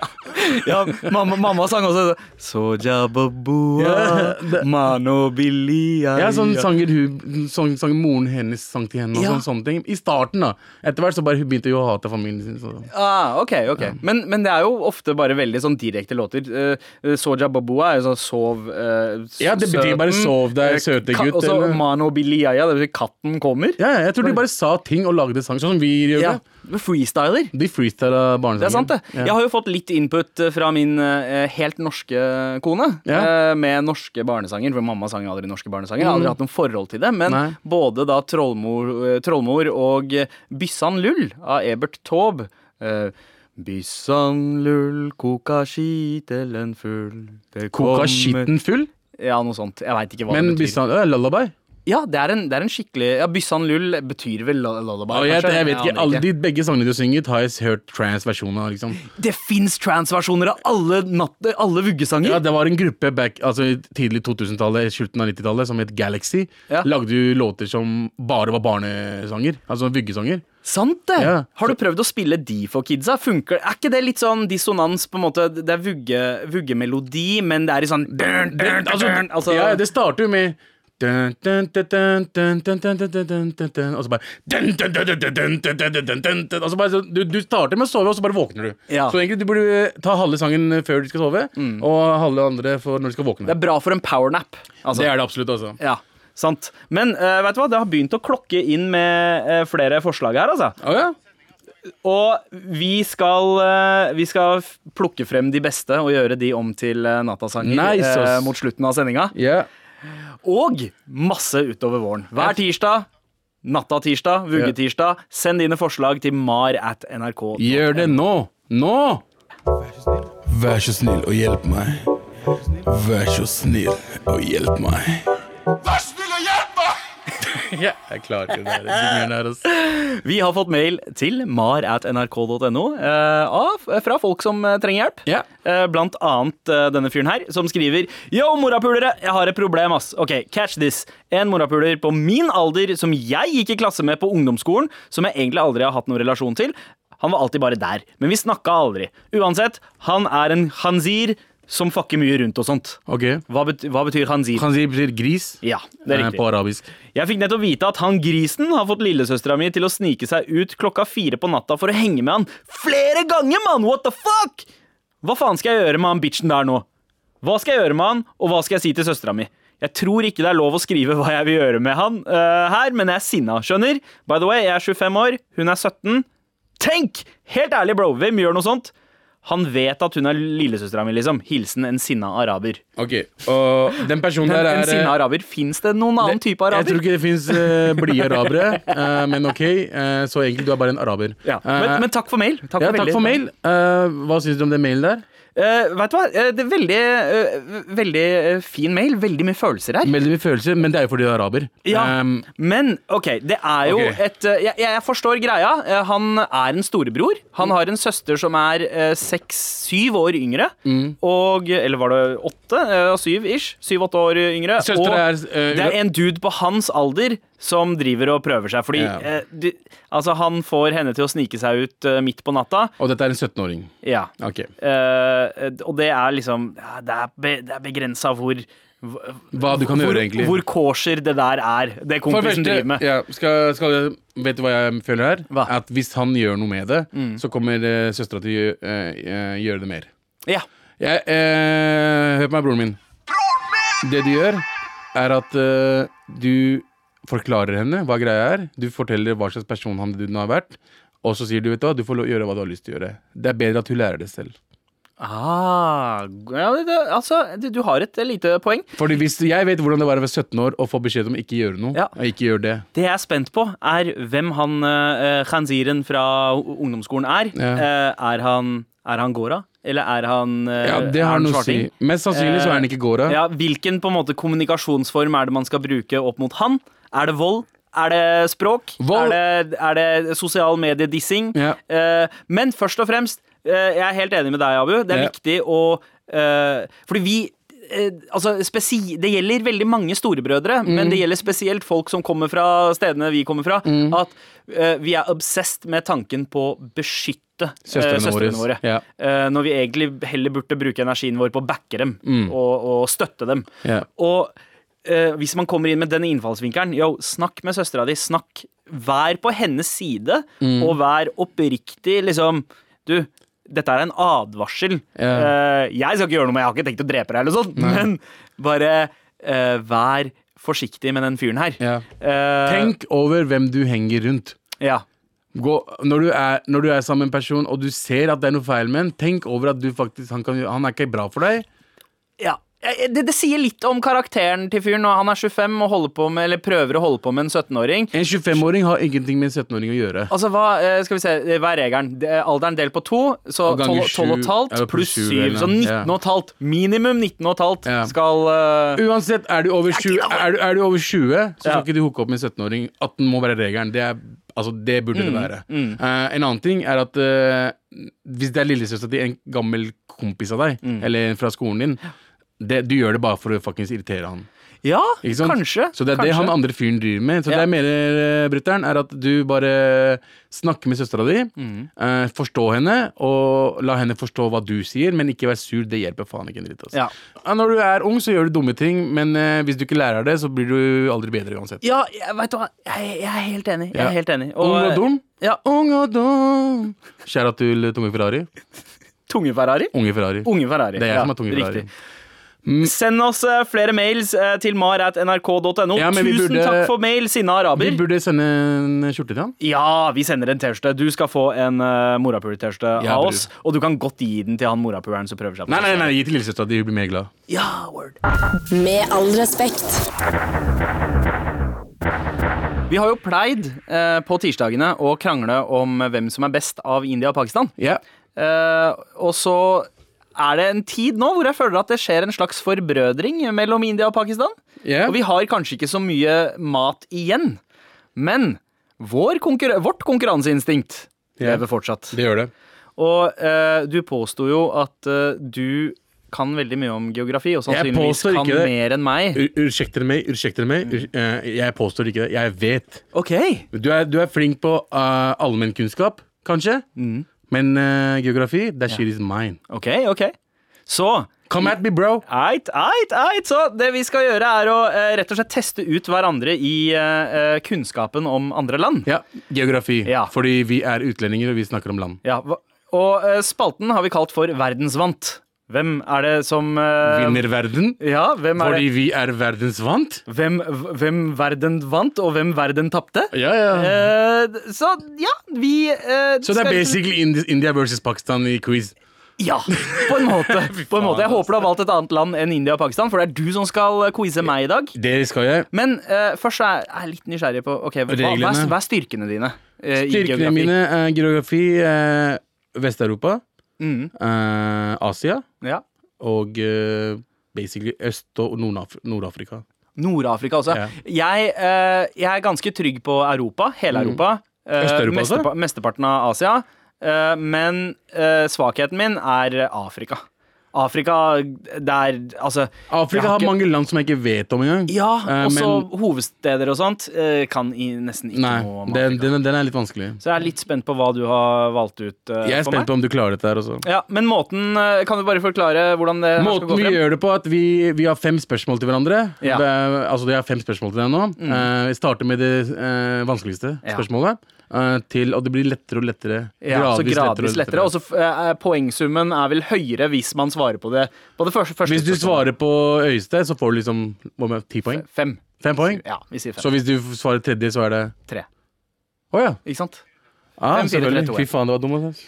ja mamma, mamma sang også Soja babua, mano bilia Ja, sånn sanger hun sang, sang moren hennes sang til henne og Ja. sånne, sånne ting. I starten, da. Etter hvert så bare hun begynte jo å hate familien sin. Så. Ah, ok, ok men, men det er jo ofte bare veldig sånn direkte låter. Uh, Soja babua er jo sånn sov uh, Ja, det betyr bare sov deg, Eh, søte gutt, Og så mano bilia, det betyr katten kommer. Ja, ja, jeg tror de bare sa ting og lagde sang, sånn som vi gjør Ja, det. Freestyler. De freestyla barnesanger. Det er sant, det. Ja. Jeg har jo fått litt input eh, fra min eh, helt norske kone Ja. eh, med norske barnesanger. For mamma sang aldri norske barnesanger. Jeg har aldri hatt noe forhold til det. Men Nei. både da Trollmor, Trollmor og Byssan Lull av Ebert Taube Byssan lull, koka skitelen full Koka skitten full, Ja, noe sånt. Jeg veit ikke hva men det betyr. Men Byssan Lullaby. Ja, det er, en, det er en skikkelig Ja, Byssan lull betyr vel lull- lullaby, jeg, jeg vet ikke, alle de begge sangene du synger, har jeg hørt trans-versjoner av. Liksom. Det fins trans-versjoner av alle, natt, alle vuggesanger. Ja, det var en gruppe back, altså tidlig 2000-tallet, slutten av 90-tallet, som het Galaxy. Ja. Lagde jo låter som bare var barnesanger. Altså vuggesanger. Sant det! Ja. Har du prøvd å spille de for kidsa? Funker Er ikke det litt sånn dissonans, på en måte? Det er vugge, vuggemelodi, men det er i sånn Altså, altså, ja, det starter jo med og så bare Og så bare du, starter med å sove, og så bare våkner du. Så egentlig du burde ta halve sangen før du skal sove, og halve andre når du skal våkne. Det er bra for en powernap. Det er det absolutt, altså. Ja. Sant. Men uh, vet du hva, det har begynt å klokke inn med uh, flere forslag her, altså. Oh, ja. Og vi skal, vi skal, plukke frem de beste og gjøre de om til natasanger nice. eh, mot slutten av sendinga. Yeah. Og masse utover våren. Hver tirsdag. Natta-tirsdag, vuggetirsdag. Send dine forslag til mar at nrk. Gjør det nå! Nå! Vær så snill og hjelp meg. Vær så snill og hjelp meg. Vær så (laughs) jeg klarer ikke det der. Vi har fått mail til mar at nrk.no eh, fra folk som eh, trenger hjelp. Ja. Eh, blant annet denne fyren her, som skriver Yo, morapulere, jeg har et problem, ass. Ok, catch this. En morapuler på min alder som jeg gikk i klasse med på ungdomsskolen, som jeg egentlig aldri har hatt noen relasjon til. Han var alltid bare der, men vi snakka aldri. Uansett, han er en khanzir som fucker mye rundt og sånt. Ok. Hva, bet hva betyr khanzir? Khanzir betyr gris Ja, det er eh, riktig. på arabisk. Jeg fikk nettopp vite at han grisen har fått lillesøstera mi til å snike seg ut klokka fire på natta for å henge med han flere ganger, mann! What the fuck?! Hva faen skal jeg gjøre med han bitchen der nå? Hva skal jeg gjøre med han, og hva skal jeg si til søstera mi? Jeg tror ikke det er lov å skrive hva jeg vil gjøre med han eh, her, men jeg er sinna, skjønner? By the way, jeg er 25 år, hun er 17. Tenk! Helt ærlig, bro, hvem gjør noe sånt? Han vet at hun er lillesøstera mi, liksom. Hilsen en sinna araber. Ok, og den personen der der en er sinna araber, Fins det noen annen type araber? Jeg tror ikke det fins uh, blide arabere, uh, men ok. Uh, så egentlig, du er bare en araber. Ja. Eh, Men, men takk for mail. Takk ja, for, takk for mail. Eh, hva syns du om den mailen der? Eh, vet du hva? Eh, det er veldig, uh, veldig fin mail. Veldig mye følelser her. Veldig mye følelser, men det er jo fordi du er araber. Ja, Um, men OK, det er jo okay. et jeg, jeg forstår greia. Han er en storebror. Han har en søster som er seks-syv år yngre. Mm. Og Eller var det åtte? Eh, Syv ish. Syv-åtte år yngre. Og er, uh, det er en dude på hans alder som driver og prøver seg. Fordi Ja. eh, de, altså han får henne til å snike seg ut eh, midt på natta. og dette er en 17-åring. Ja. Okay. Eh, og det er liksom ja, Det er, be, det er begrensa hvor Hva du kan hvor, gjøre, egentlig. Hvor kosher det der er. Det kompisen driver med. ja, skal, skal vet du hva jeg føler her? Hva? Mm. At hvis han gjør noe med det, så kommer søstera til å gjø- eh, eh, gjøre det mer. Ja. Jeg, eh, hør på meg, broren min. Det du gjør, er at eh, du forklarer henne hva greia er. Du forteller hva slags person han har vært. Og så sier du vet du hva, du får gjøre hva du har lyst til å gjøre. Det er bedre at hun lærer det selv. Ah, ja, det, altså, du, du har et lite poeng. Fordi hvis Jeg vet hvordan det var å være 17 år og få beskjed om ikke gjøre noe. Ja. og Ikke gjør det. Det jeg er spent på, er hvem han uh, Khanziren fra ungdomsskolen er. Ja. Uh, er han Er han Gora? Eller er han uh, Ja, det har noe å si. Mest sannsynlig så er han ikke Gora. Ja, hvilken på en måte kommunikasjonsform er det man skal bruke opp mot han? Er det vold? Er det språk? Vold. Er, det, er det sosial mediedissing? Ja. Eh, men først og fremst, eh, jeg er helt enig med deg, Abu. Det er Ja. viktig å eh, Fordi vi eh, Altså, det gjelder veldig mange storebrødre, Mm. men det gjelder spesielt folk som kommer fra stedene vi kommer fra. Mm. At uh, vi er obsessed med tanken på å beskytte eh, Søstrene våre. Eh, når vi egentlig heller burde bruke energien vår på å backe dem og, og støtte dem. Yeah. Og eh, hvis man kommer inn med den innfallsvinkelen, yo, snakk med søstera di. Snakk. Vær på hennes side, Mm. og vær oppriktig, liksom. Du, dette er en advarsel. Eh, jeg skal ikke gjøre noe med Jeg har ikke tenkt å drepe deg, eller sånt, men bare eh, vær forsiktig med den fyren her. Ja. Uh, Tenk over hvem du henger rundt. Ja. Gå, når, du er, når du er sammen med en person og du ser at det er noe feil med en, tenk over at du faktisk, han, kan, han er ikke bra for deg. ja. Eh, Det, det sier litt om karakteren til fyren. Når han er 25 og på med, eller prøver å holde på med en 17-åring. En 25-åring har ingenting med en 17-åring å gjøre. Altså, hva, eh, skal vi se, eh, hva er regelen? Er Alderen delt på to, så Og ganger 12 og et halvt pluss pluss 7, så noe. 19 og et halvt. Minimum 19 og et halvt Ja. skal uh... Uansett, er du over 20, er du, er du over 20 så skal Ja. ikke du hooke opp med en 17-åring. 18 må være regelen. Det, er, altså, det burde Mm, det være. Eh, en annen ting er at uh, hvis det er lillesøster til en gammel kompis av deg, Mm. eller fra skolen din, det, du gjør det bare for å fuckings irritere han. Ja, kanskje. Så det er det han andre fyren driver med. Så Ja. det jeg mener, brutter'n, er at du bare snakker med søstera di. Mm. eh, forstå henne, og la henne forstå hva du sier, men ikke vær sur. Det hjelper faen ikke en dritt. Altså. Ja. Ja, Når du er ung, så gjør du dumme ting, men eh, hvis du ikke lærer det, så blir du aldri bedre uansett. Ja, jeg, vet du hva, jeg, jeg er helt enig. Jeg er helt enig. Ung og dum. Ja, Ung og dum. Kjære til Tunge Ferrari. Tunge Ferrari. Unge Ferrari. Unge Ferrari. Det er jeg som er Tunge Ferrari. Riktig. Send oss eh, flere mails eh, til mar.nrk.no. Ja, Tusen burde- takk for mail, sinna araber. Vi burde sende en skjorte til han. Ja, vi sender en T-skjorte. Du skal få en uh, morapuler-T-skjorte Ja, av oss. Og du kan godt gi den til han morapuleren som prøver seg på Nei, nei, nei, gi til lillesøstera di. Hun blir mer glad. Ja, word. Med all respekt. Vi har jo pleid eh, på tirsdagene å krangle om hvem som er best av India og Pakistan. Yeah. Eh, og så er det en tid nå hvor jeg føler at det skjer en slags forbrødring mellom India og Pakistan. Ja. Og vi har kanskje ikke så mye mat igjen. Men vår konkurre vårt konkurranseinstinkt yeah. lever fortsatt. Det gjør det. Og uh, du påsto jo at uh, du kan veldig mye om geografi, og sannsynligvis kan det. mer enn meg. Ur- Ursäkter meg, ursäkter meg. Ur- uh, jeg påstår ikke det. Jeg vet. Ok. Du er, du er flink på allmennkunnskap, kanskje. Men uh, geografi, that shit is mine. Ok, ok. Så Come at me, bro. Eit, eit, eit. Så det vi skal gjøre, er å eh, rett og slett teste ut hverandre i eh, eh, kunnskapen om andre land. Ja, geografi. Ja. Fordi vi er utlendinger, og vi snakker om land. Ja, hva- og eh, spalten har vi kalt for Verdensvant. Hvem er det som uh, Vinner verden. Ja, hvem er Fordi det? vi er verdensvant? Hvem, hvem verden vant, og hvem verden tapte? Ja, ja. Uh, så ja, vi uh, Så det er basically Indi- India versus Pakistan i quiz. Ja, på en måte. (laughs) På en måte. Jeg håper du har valgt et annet land enn India og Pakistan, for det er du som skal eh, quize meg i dag. Det skal jeg. Men uh, først er jeg litt nysgjerrig på okay, hva, hva, er, hva er styrkene dine? eh, i Styrkene mine er geografi, uh, Vest-Europa, Mhm, eh, Asia ja. og eh, basically Øst- og Nord-Af- Nord-Afrika. Nord-Afrika også. Ja. Jeg, eh, jeg er ganske trygg på Europa. Hele Europa. Eh, Øst-Europa også? Mesteparten av Asia. Eh, men svakheten min er Afrika. Afrika, der Altså Afrika har har ikke- mange land som jeg ikke vet om engang. Ja, Eh, også hovedsteder og sånt eh, kan i nesten ikke Nei, noe om den, Afrika. den, den er litt vanskelig. Så jeg er litt spent på hva du har valgt ut Uh, Jeg er spent på om du klarer dette her også. Ja, Men måten Kan du bare forklare hvordan det måten skal Måten vi gjør det på, at vi, vi har fem spørsmål til hverandre. Ja. Mm. Det- Altså, jeg har fem spørsmål til deg nå. Eh, vi starter med det vanskeligste Ja. spørsmålet. Eh, til, og det blir lettere og lettere. Ja, så gradvis lettere. Og så eh, poengsummen er vel høyere hvis man svarer på det på det første, første Hvis du svarer på Øystein, så får du liksom hva med, ti poeng. Fem. Fem poeng. Ja, vi sier fem. Så hvis du svarer tredje, så er det Tre. Å ja. Ikke sant? Ah, selvfølgelig. Fy faen, det var dumt. ass.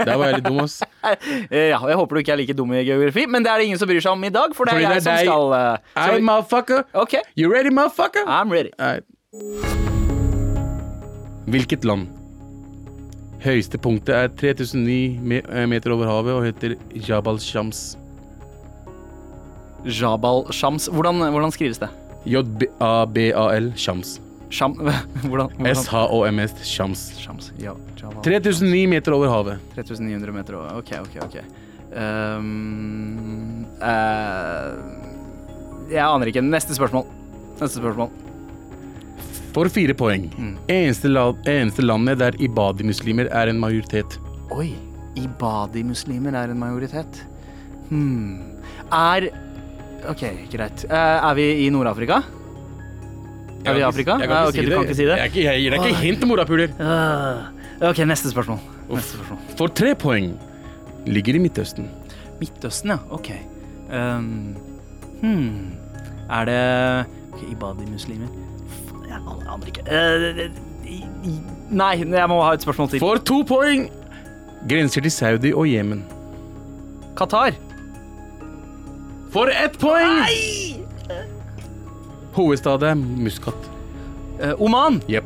Der var jeg litt dum, ass. (laughs) Eh, Ja, Jeg håper du ikke er like dum i geografi, men det er det ingen som bryr seg om i dag, for det er Fordi jeg det er som deg. skal uh, Hey, motherfucker. Okay. You ready, motherfucker? I'm ready. Alright. Hvilket land? Høyeste punktet er 3009 eh, meter over havet og heter Jabal Shams. Jabal Shams. Hvordan, hvordan skrives det? J-A-B-A-L Shams. Sham... (laughs) Hvordan? hvordan? S-H-O-M-S Shams. Shams. Ja, Jabal. 3009 meter over havet. 3900 meter over. OK, OK. ok Um, uh, Jeg aner ikke. Neste spørsmål. Neste spørsmål. For fire poeng. Mm. Eneste, la eneste landet der ibadi-muslimer er en majoritet. Oi. Ibadi-muslimer er en majoritet. Hmm. Er OK, greit. Eh, er vi i Nord-Afrika? Er vi i Afrika? Jeg kan ok, ikke si det. kan ikke si det? Jeg, ikke- jeg gir deg ikke hint, morapuler. Uh, OK, neste spørsmål. Neste spørsmål. For tre poeng ligger i Midtøsten. Midtøsten, ja. OK. Um, hmm. Er det okay, Ibadi-muslimer Jeg aner aner ikke. Eh, i- nei, jeg må ha et spørsmål til. For to poeng grenser til Saudi og Jemen. Qatar. For ett poeng! Hovedstaden er Muskat. Uh, Oman. Jepp.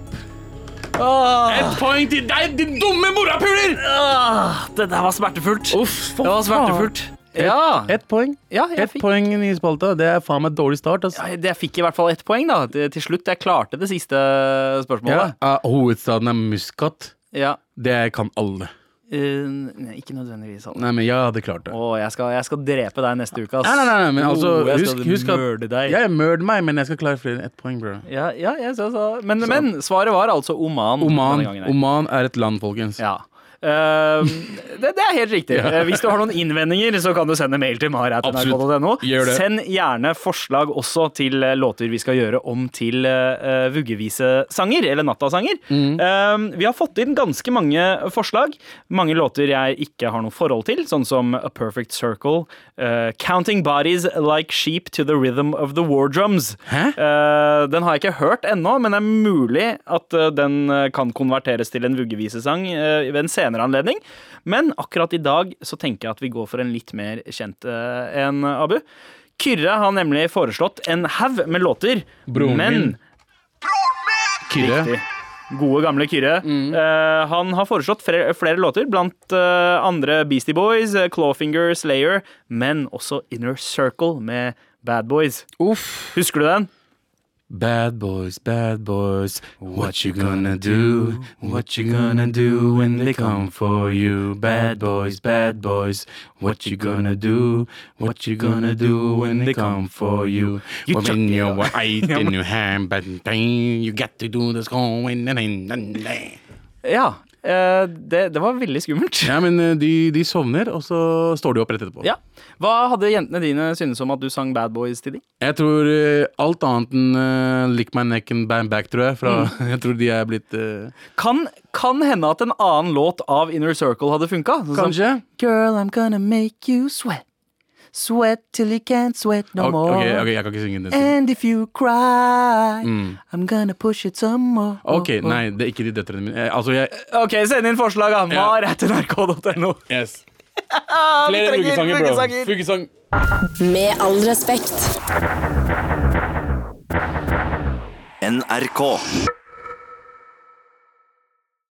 Ah, Ett poeng til deg, din dumme morapuler! ah, det der var smertefullt. Uff, Det var smertefullt. Ja. Ett poeng. ja, Ett poeng i spalta. Det er faen meg dårlig start. Altså. ja, Jeg fikk i hvert fall ett poeng, da. Til slutt. Jeg klarte det siste Ja. spørsmålet. ah, hovedstaden er Muscat. Ja. Det kan alle. Uh, nei, ikke nødvendigvis alle. Nei, men jeg hadde klart det. Å, jeg skal, jeg skal drepe deg neste uke, ass. Nei, nei, nei, men altså, oh, jeg skal husk mørde deg. Jeg mørder meg, men jeg skal klare flere enn ett poeng, bro. Ja, ja, jeg så, så. Men, men svaret var altså Oman. Oman. Oman er et land, folkens. Ja. Ehm, det, det er helt riktig. (laughs) Eh, Hvis du har noen innvendinger, så kan du sende mail til mar.nrk.no. Send gjerne forslag også til eh, låter vi skal gjøre om til uh, vuggevisesanger, eller nattasanger. Mm. Ehm, vi har fått inn ganske mange forslag. Mange låter jeg ikke har noe forhold til, sånn som A Perfect Circle, uh, Counting Bodies Like Sheep to the Rhythm of the War Drums. Eh, den har jeg ikke hørt ennå, men det er mulig at eh, den eh, kan konverteres til en vuggevisesang uh, ved en senere anledning. Men akkurat i dag så tenker jeg at vi går for en litt mer kjent uh, en, Abu. Kyrre har nemlig foreslått en haug med låter, Broren men min. Kyrre. Riktig. Gode, gamle Kyrre. Eh, han har foreslått flere, flere låter, blant uh, andre Beastie Boys, eh, Clawfinger, Slayer, men også Inner Circle med Bad Boys. Uff. Husker du den? Bad boys, bad boys, what you gonna do? What you gonna do when they come for you? Bad boys, bad boys, what you gonna do? What you gonna do when they come for you? You when chuck- you're white (laughs) in your hand, but you got to do this going and and Ja. Eh, det, det var veldig skummelt. Ja, men eh, de, de sovner, og så står de opp rett etterpå. Ja. Hva hadde jentene dine syntes om at du sang Bad Boys til dem? Jeg tror eh, alt annet enn uh, Lick My Neck and Bang Back, tror jeg. Fra, (laughs) Jeg tror de er blitt uh... Kan, kan hende at en annen låt av Inner Circle hadde funka. Sånn som, Kanskje? Girl, I'm gonna make you sweat. Sweat till you can't sweat no okay, more. ok, ok, jeg kan ikke synge den. And if you cry, I'm gonna push it some more. Ok, nei, det er ikke de døtrene mine. Eh, Altså, jeg Ok, send inn forslag, da. Mar etter nrk.no. Yes. (laughs) Flere trenger bro. fugesanger. Med all respekt. NRK.